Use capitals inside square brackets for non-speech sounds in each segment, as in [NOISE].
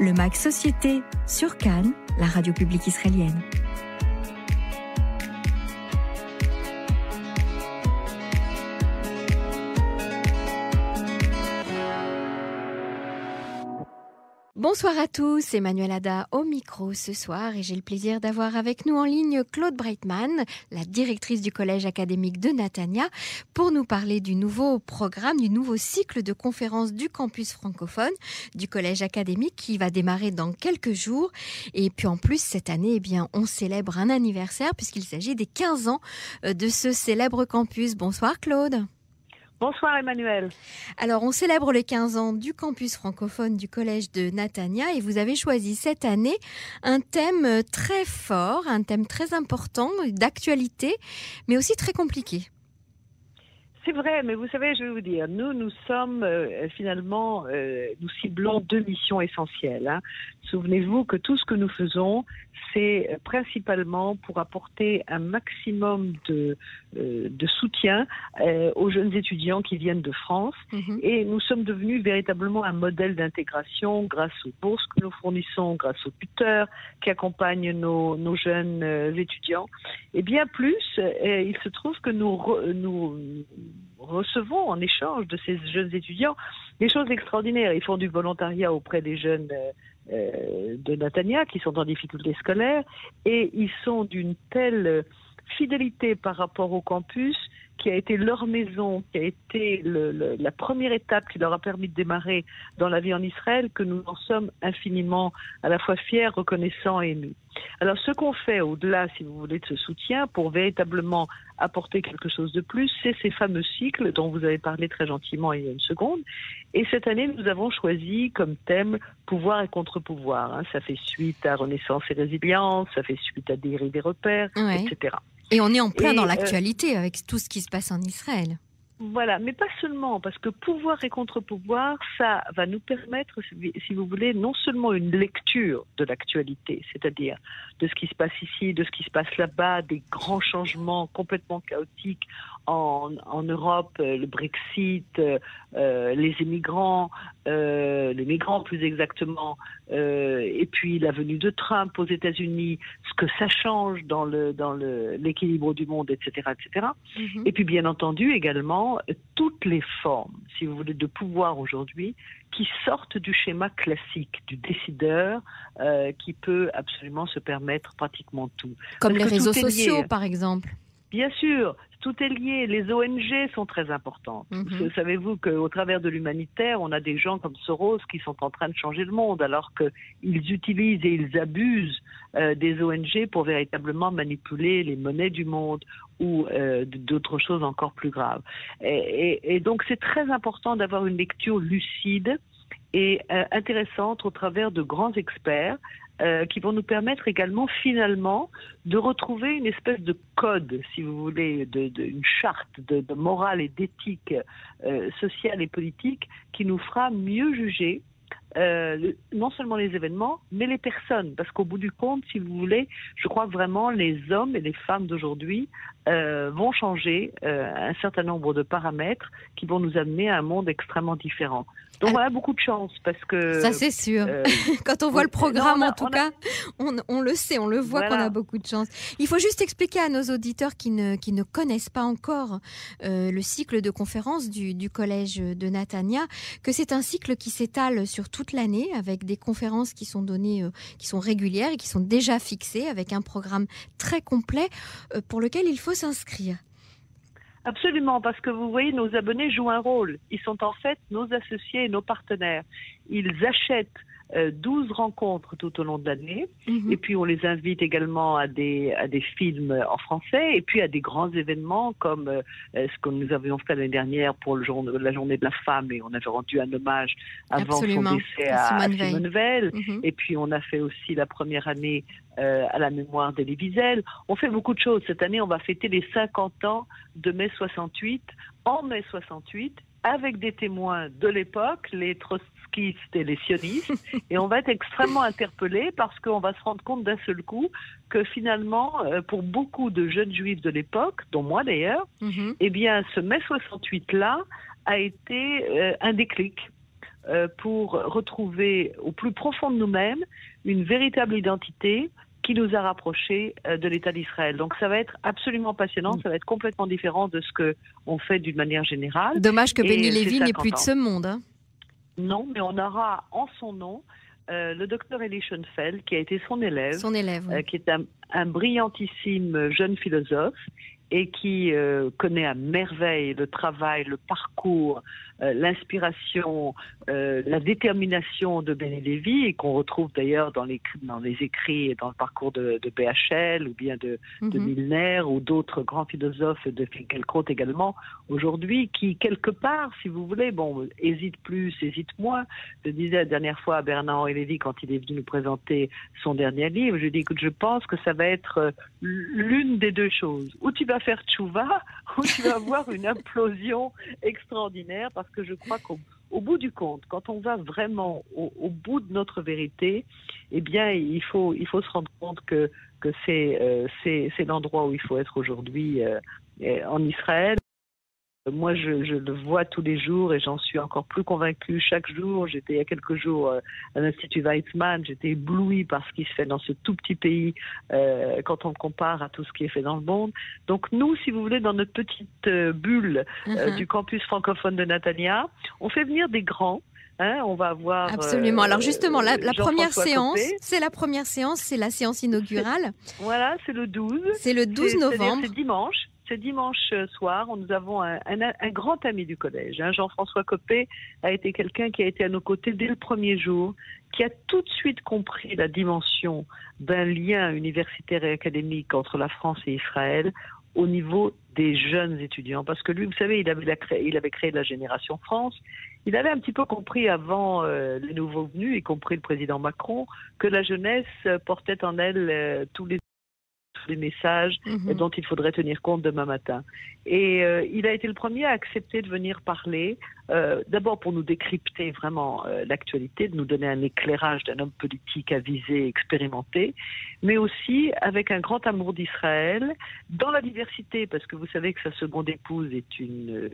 le MAC Société sur Cannes, la radio publique israélienne. Bonsoir à tous, Emmanuel Ada au micro ce soir et j'ai le plaisir d'avoir avec nous en ligne Claude Breitman, la directrice du collège académique de Natania, pour nous parler du nouveau programme, du nouveau cycle de conférences du campus francophone du collège académique qui va démarrer dans quelques jours. Et puis en plus, cette année, eh bien, on célèbre un anniversaire puisqu'il s'agit des 15 ans euh, de ce célèbre campus. Bonsoir Claude. Bonsoir Emmanuel. Alors on célèbre les 15 ans du campus francophone du collège de Natania et vous avez choisi cette année un thème très fort, un thème très important, d'actualité, mais aussi très compliqué. C'est vrai, mais vous savez, je vais vous dire, nous, nous sommes euh, finalement, euh, nous ciblons deux missions essentielles. Hein. Souvenez-vous que tout ce que nous faisons, c'est euh, principalement pour apporter un maximum de, de soutien aux jeunes étudiants qui viennent de France. Mhm. Et nous sommes devenus véritablement un modèle d'intégration grâce aux bourses que nous fournissons, grâce aux tuteurs qui accompagnent nos, nos jeunes étudiants. Et bien plus, il se trouve que nous, nous recevons en échange de ces jeunes étudiants des choses extraordinaires. Ils font du volontariat auprès des jeunes euh, euh, de Natania qui sont en difficulté scolaire et ils sont d'une telle fidélité par rapport au campus qui a été leur maison, qui a été la première étape qui leur a permis de démarrer dans la vie en Israël, que nous en sommes infiniment à la fois fiers, reconnaissants et émus. Alors ce qu'on fait au-delà, si vous voulez, de ce soutien, pour véritablement apporter quelque chose de plus, c'est ces fameux cycles dont vous avez parlé très gentiment il y a une seconde. Et cette année, nous avons choisi comme thème pouvoir et contre-pouvoir. Hein. Ça fait suite à Renaissance et résilience, ça fait suite à des des repères, etc. Et on est en plein dans euh, l'actualité avec tout ce qui se passe en Israël. Voilà, mais pas seulement, parce que pouvoir et contre-pouvoir, ça va nous permettre, si vous voulez, non seulement une lecture de l'actualité, c'est-à-dire de ce qui se passe ici, de ce qui se passe là-bas, des grands changements complètement chaotiques en, en Europe, euh, le Brexit, euh, euh, les immigrants, euh, les migrants plus exactement, euh, et puis la venue de Trump aux États-Unis, ce que ça change dans le dans l'équilibre du monde, etc., etc. Mhm. Et puis bien entendu également toutes les formes, si vous voulez, de pouvoir aujourd'hui qui sortent du schéma classique du décideur qui peut absolument se permettre pratiquement tout. Comme les réseaux sociaux, par exemple. Bien sûr, tout est lié. Les ONG sont très importantes. Mhm. Savez-vous qu'au travers de l'humanitaire, on a des gens comme Soros qui sont en train de changer le monde, alors qu'ils utilisent et ils abusent euh, des ONG pour véritablement manipuler les monnaies du monde ou euh, d'autres choses encore plus graves. Et, donc c'est très important d'avoir une lecture lucide et euh, intéressante au travers de grands experts euh, qui vont nous permettre également finalement de retrouver une espèce de code, si vous voulez, de, une charte de, morale et d'éthique euh, sociale et politique qui nous fera mieux juger euh, non seulement les événements, mais les personnes. Parce qu'au bout du compte, si vous voulez, je crois que vraiment les hommes et les femmes d'aujourd'hui vont changer un certain nombre de paramètres qui vont nous amener à un monde extrêmement différent. Donc voilà, beaucoup de chance parce que. Ça, c'est sûr. Euh, [LAUGHS] Quand on voit le programme, en tout cas, on, le sait, on le voit qu'on a beaucoup de chance. Il faut juste expliquer à nos auditeurs qui ne, qui ne connaissent pas encore euh, le cycle de conférences du, du collège de Natania que c'est un cycle qui s'étale sur toute l'année avec des conférences qui sont données, euh, qui sont régulières et qui sont déjà fixées avec un programme très complet pour lequel il faut s'inscrire. Absolument, parce que vous voyez, nos abonnés jouent un rôle. Ils sont en fait nos associés et nos partenaires. Ils achètent 12 euh, rencontres tout au long de l'année. Mhm. Et puis, on les invite également à des, à des films en français et puis à des grands événements comme euh, ce que nous avions fait l'année dernière pour le jour, la journée de la femme et on avait rendu un hommage avant son décès à, Simone, Veil. Mhm. Et puis, on a fait aussi la première année euh, à la mémoire d'Elie Wiesel. On fait beaucoup de choses. Cette année, on va fêter les 50 ans de mai 68 en mai 68 avec des témoins de l'époque, les trotskistes et les sionistes, [LAUGHS] et on va être extrêmement interpellés parce qu'on va se rendre compte d'un seul coup que finalement, euh, pour beaucoup de jeunes juifs de l'époque, dont moi d'ailleurs, mhm. eh bien, ce mai 68-là a été euh, un déclic pour retrouver au plus profond de nous-mêmes une véritable identité qui nous a rapprochés de l'État d'Israël. Donc ça va être absolument passionnant, ça va être complètement différent de ce que on fait d'une manière générale. Dommage que Benny Lévy n'est plus de ce monde. Hein. Non, mais on aura en son nom euh, le docteur Elie Schoenfeld, qui a été son élève, son élève euh, qui est un, brillantissime jeune philosophe et qui euh, connaît à merveille le travail, le parcours, euh, l'inspiration, euh, la détermination de Lévy et qu'on retrouve d'ailleurs dans les, dans les écrits et dans le parcours de, de BHL ou bien de, de mhm. Milner ou d'autres grands philosophes de Finkielkraut également aujourd'hui qui quelque part, si vous voulez, bon, hésite plus, hésite moins. Je disais la dernière fois à Bernard-Henri Lévy quand il est venu nous présenter son dernier livre, je lui ai dit, écoute, je pense que ça va être l'une des deux choses. Ou tu vas faire tchouva, [LAUGHS] ou tu vas avoir une implosion extraordinaire, parce que je crois qu'au au bout du compte, quand on va vraiment au, bout de notre vérité, eh bien, il faut, il faut se rendre compte que, euh, c'est, l'endroit où il faut être aujourd'hui euh, en Israël. Moi, je, le vois tous les jours et j'en suis encore plus convaincue chaque jour. J'étais il y a quelques jours euh, à l'Institut Weizmann, j'étais éblouie par ce qui se fait dans ce tout petit pays euh, quand on compare à tout ce qui est fait dans le monde. Donc nous, si vous voulez, dans notre petite euh, bulle mhm. du campus francophone de Natania, on fait venir des grands. Hein, on va avoir. Absolument. Alors justement, la, première séance, c'est la première séance, c'est la séance inaugurale. Voilà, c'est le 12. C'est le 12 novembre. C'est dimanche ce dimanche soir, nous avons un, grand ami du collège. Hein. Jean-François Copé a été quelqu'un qui a été à nos côtés dès le premier jour, qui a tout de suite compris la dimension d'un lien universitaire et académique entre la France et Israël au niveau des jeunes étudiants. Parce que lui, vous savez, il avait, créé, la Génération France. Il avait un petit peu compris avant euh, les nouveaux venus, y compris le président Macron, que la jeunesse portait en elle euh, tous les les messages mhm. dont il faudrait tenir compte demain matin. Et euh, il a été le premier à accepter de venir parler, euh, d'abord pour nous décrypter vraiment euh, l'actualité, de nous donner un éclairage d'un homme politique avisé, expérimenté, mais aussi avec un grand amour d'Israël, dans la diversité, parce que vous savez que sa seconde épouse est une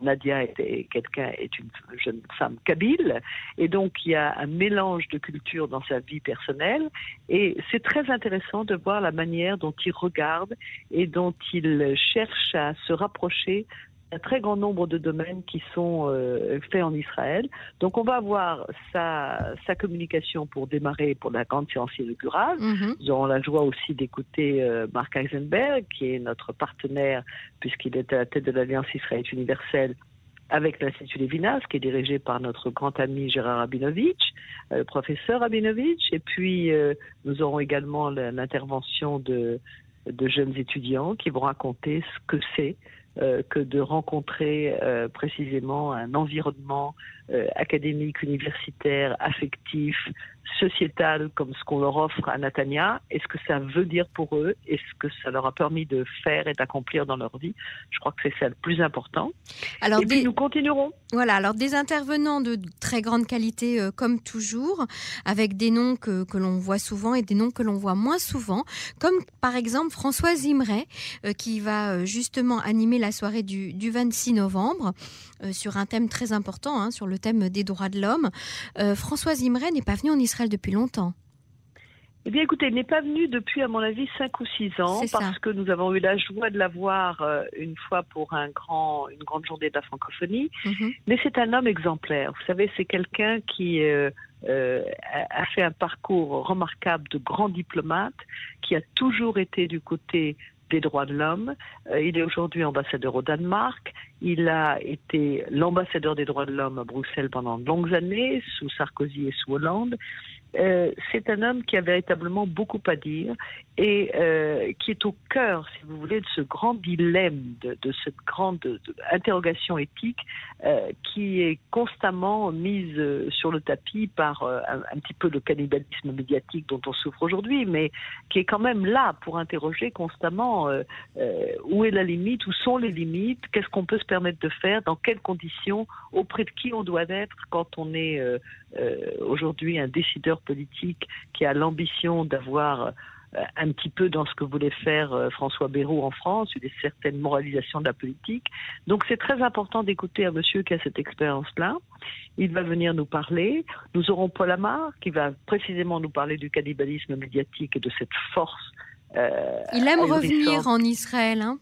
Nadia est quelqu'un est une jeune femme kabyle, et donc il y a un mélange de cultures dans sa vie personnelle, et c'est très intéressant de voir la manière dont il regarde et dont il cherche à se rapprocher un très grand nombre de domaines qui sont euh, faits en Israël. Donc on va avoir sa, sa communication pour démarrer pour la grande séance inaugurale. Mhm. Nous aurons la joie aussi d'écouter euh, Marc Eisenberg, qui est notre partenaire, puisqu'il est à la tête de l'Alliance Israël universelle avec l'Institut Lévinas, qui est dirigé par notre grand ami Gérard Abinovitch, euh, professeur Abinovitch. Et puis, nous aurons également l'intervention de, de jeunes étudiants qui vont raconter ce que c'est euh, que de rencontrer euh, précisément un environnement euh, académique, universitaire, affectif, sociétal comme ce qu'on leur offre à Natania et ce que ça veut dire pour eux? Et ce que ça leur a permis de faire et d'accomplir dans leur vie? Je crois que c'est ça le plus important. Alors, et puis nous continuerons. Voilà, alors des intervenants de très grande qualité euh, comme toujours, avec des noms que, que l'on voit souvent et des noms que l'on voit moins souvent, comme par exemple Françoise Imray euh, qui va justement animer la soirée du, du 26 novembre sur un thème très important, hein, sur le thème des droits de l'homme. Euh, Françoise Imray n'est pas venue en Israël depuis longtemps. Eh bien, écoutez, elle n'est pas venue depuis, à mon avis, 5 ou 6 ans, parce que nous avons eu la joie de la voir euh, une fois pour un grand, une grande journée de la francophonie. Mhm. Mais c'est un homme exemplaire. Vous savez, c'est quelqu'un qui euh, a fait un parcours remarquable de grand diplomate, qui a toujours été du côté des droits de l'homme. Euh, il est aujourd'hui ambassadeur au Danemark. Il a été l'ambassadeur des droits de l'homme à Bruxelles pendant de longues années, sous Sarkozy et sous Hollande. Euh, c'est un homme qui a véritablement beaucoup à dire et euh, qui est au cœur, si vous voulez, de ce grand dilemme, de, cette grande interrogation éthique euh, qui est constamment mise sur le tapis par un, petit peu le cannibalisme médiatique dont on souffre aujourd'hui, mais qui est quand même là pour interroger constamment où est la limite, où sont les limites, qu'est-ce qu'on peut se permettre de faire, dans quelles conditions, auprès de qui on doit être quand on est aujourd'hui un décideur politique qui a l'ambition d'avoir euh, un petit peu dans ce que voulait faire euh, François Bayrou en France, une certaine moralisation de la politique. Donc c'est très important d'écouter un monsieur qui a cette expérience-là. Il va venir nous parler. Nous aurons Paul Amar qui va précisément nous parler du cannibalisme médiatique et de cette force. Euh, Il aime revenir en Israël, hein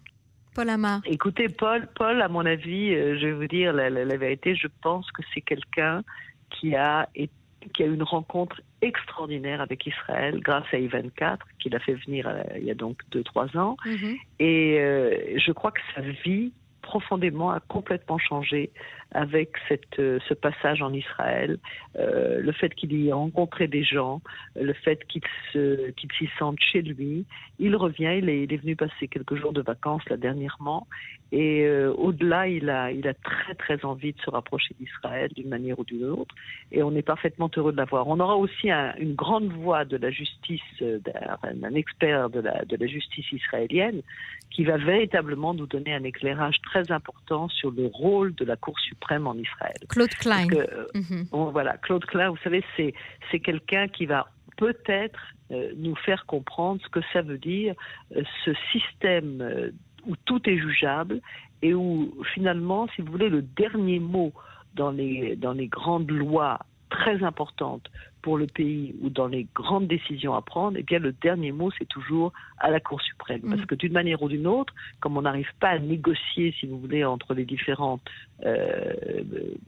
Paul Amar. Écoutez, Paul, Paul, à mon avis, je vais vous dire la, la vérité, je pense que c'est quelqu'un qui a été qui a eu une rencontre extraordinaire avec Israël grâce à I-24, qu'il a fait venir euh, il y a donc 2-3 ans. Mhm. Et euh, je crois que sa vie profondément a complètement changé avec euh, ce passage en Israël, euh, le fait qu'il y ait rencontré des gens, le fait qu'il se, s'y sente chez lui. Il revient, il est, venu passer quelques jours de vacances là dernièrement, et euh, au-delà, il a, très très envie de se rapprocher d'Israël d'une manière ou d'une autre, et on est parfaitement heureux de l'avoir. On aura aussi un, une grande voix de la justice, un expert de la justice israélienne, qui va véritablement nous donner un éclairage très important sur le rôle de la Cour suprême en Israël. Claude Klein. Euh, mhm. voilà, Claude Klein, vous savez, c'est, c'est quelqu'un qui va peut-être euh, nous faire comprendre ce que ça veut dire, euh, ce système où tout est jugeable et où finalement, si vous voulez, le dernier mot dans les, dans les grandes lois très importantes pour le pays ou dans les grandes décisions à prendre, eh bien le dernier mot c'est toujours à la Cour suprême, parce mm. que d'une manière ou d'une autre, comme on n'arrive pas à négocier, si vous voulez, entre les différentes, euh,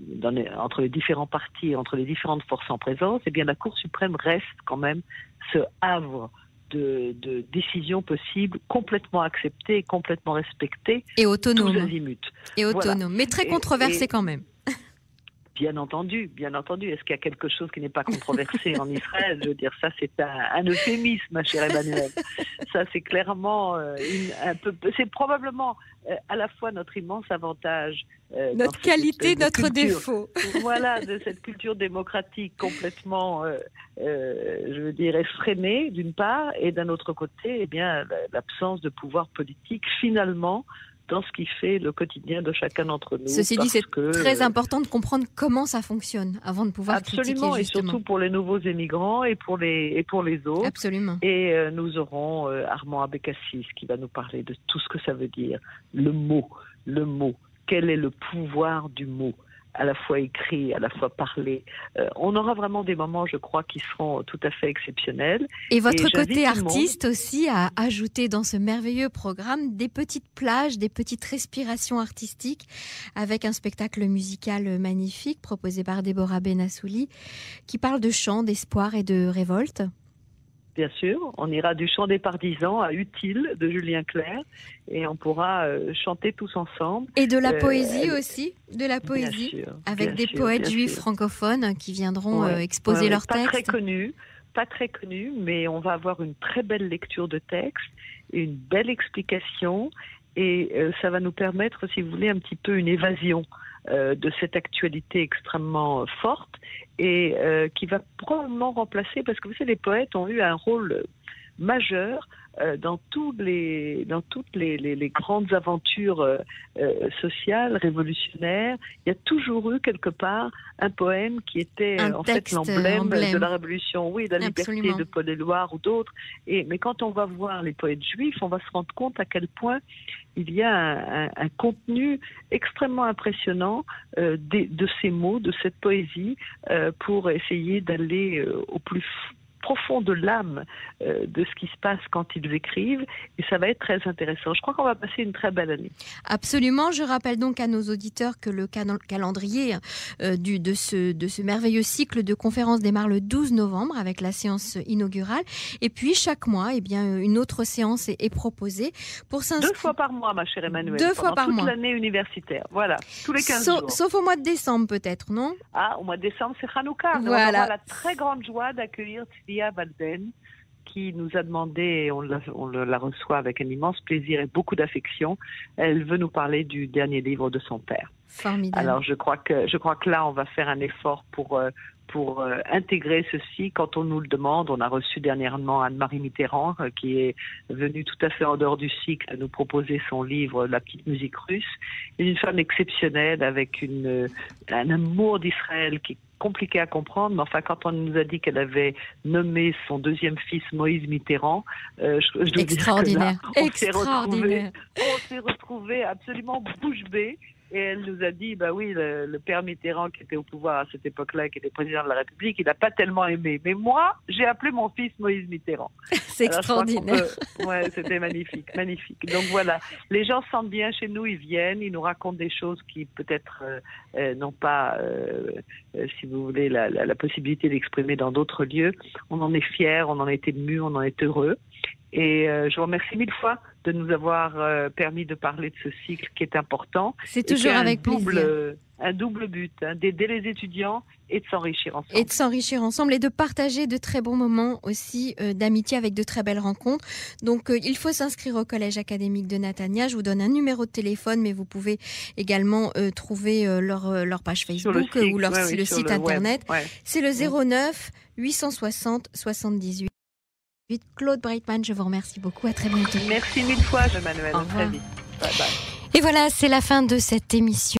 dans entre les différents partis, entre les différentes forces en présence, eh bien la Cour suprême reste quand même ce havre de, de, décisions possibles complètement acceptées, complètement respectées. Et autonome. Et autonome, mais très controversé quand même. Bien entendu, bien entendu. Est-ce qu'il y a quelque chose qui n'est pas controversé en Israël? Je veux dire, ça c'est un, euphémisme, ma chère Emmanuel. Ça c'est clairement euh, un peu. C'est probablement euh, à la fois notre immense avantage. Euh, notre qualité, notre défaut. voilà, de cette culture démocratique complètement, je veux dire, effrénée d'une part, et d'un autre côté, eh bien, l'absence de pouvoir politique finalement dans ce qui fait le quotidien de chacun d'entre nous. Ceci dit, c'est très important de comprendre comment ça fonctionne avant de pouvoir Absolument, critiquer, et surtout pour les nouveaux émigrants et pour les, et pour les autres. Absolument. Et euh, nous aurons euh, Armand Abécassis qui va nous parler de tout ce que ça veut dire, le mot, le mot. Quel est le pouvoir du mot? À la fois écrit, à la fois parlé. Euh, on aura vraiment des moments, je crois, qui seront tout à fait exceptionnels. Et votre côté artiste aussi a ajouté dans ce merveilleux programme des petites plages, des petites respirations artistiques avec un spectacle musical magnifique proposé par Déborah Benassouli qui parle de chant, d'espoir et de révolte bien sûr. On ira du chant des partisans à Utile de Julien Clerc et on pourra euh, chanter tous ensemble. Et de la euh, poésie aussi, de la poésie, avec des poètes juifs francophones qui viendront euh, exposer leurs textes. Pas très connus, pas très connus, mais on va avoir une très belle lecture de texte, une belle explication et ça va nous permettre, si vous voulez, un petit peu une évasion euh, de cette actualité extrêmement forte et euh, qui va probablement remplacer, parce que vous savez, les poètes ont eu un rôle majeur dans, tous les, dans toutes les, les, grandes aventures euh, euh, sociales, révolutionnaires. Il y a toujours eu quelque part un poème qui était en fait l'emblème de la révolution, oui, de la liberté de Paul Éluard ou d'autres. Et mais quand on va voir les poètes juifs, on va se rendre compte à quel point il y a un, un, contenu extrêmement impressionnant euh, de, de, ces mots, de cette poésie, euh, pour essayer d'aller au plus profond de l'âme euh, de ce qui se passe quand ils écrivent et ça va être très intéressant. Je crois qu'on va passer une très belle année. Absolument. Je rappelle donc à nos auditeurs que le calendrier euh, du, de, ce, de ce merveilleux cycle de conférences démarre le 12 novembre avec la séance inaugurale et puis chaque mois, eh bien, une autre séance est, proposée pour s'inscrire. Deux fois par mois, ma chère Emmanuelle. Deux fois par toute mois. l'année universitaire. Voilà, tous les 15 jours. Sauf au mois de décembre peut-être, non? Ah, au mois de décembre, c'est Hanouka. Voilà. On a la très grande joie d'accueillir Lia Balden, qui nous a demandé, et on la, on la reçoit avec un immense plaisir et beaucoup d'affection, elle veut nous parler du dernier livre de son père. Formidable. Alors je crois que je crois que là on va faire un effort pour euh, pour euh, intégrer ceci quand on nous le demande. On a reçu dernièrement Anne-Marie Mitterrand euh, qui est venue tout à fait en dehors du cycle nous proposer son livre La petite musique russe. Une femme exceptionnelle avec une, un amour d'Israël qui compliqué à comprendre, mais enfin, quand on nous a dit qu'elle avait nommé son deuxième fils Moïse Mitterrand, euh, je, je Extraordinaire. Dire on s'est retrouvé, absolument bouche bée. Et elle nous a dit, bah oui, le, père Mitterrand qui était au pouvoir à cette époque-là, qui était président de la République, il n'a pas tellement aimé. Mais moi, j'ai appelé mon fils Moïse Mitterrand. [LAUGHS] C'est extraordinaire. Ouais, c'était magnifique, magnifique. Donc voilà, les gens se sentent bien chez nous, ils viennent, ils nous racontent des choses qui peut-être euh, euh, n'ont pas, euh, si vous voulez, la, la possibilité d'exprimer dans d'autres lieux. On en est fiers, on en est ému, on en est heureux. Et je vous remercie mille fois de nous avoir euh, permis de parler de ce cycle qui est important. C'est toujours avec double, plaisir. Un double but, hein, d'aider les étudiants et de s'enrichir ensemble. Et de s'enrichir ensemble et de partager de très bons moments aussi euh, d'amitié avec de très belles rencontres. Donc il faut s'inscrire au Collège académique de Natania. Je vous donne un numéro de téléphone, mais vous pouvez également trouver leur, leur page Facebook ou leur, le site internet. C'est le 09 860 78. Claude Breitman, je vous remercie beaucoup. À très bientôt. Merci mille fois, Emmanuel. Très vite. Bye bye. Et voilà, c'est la fin de cette émission.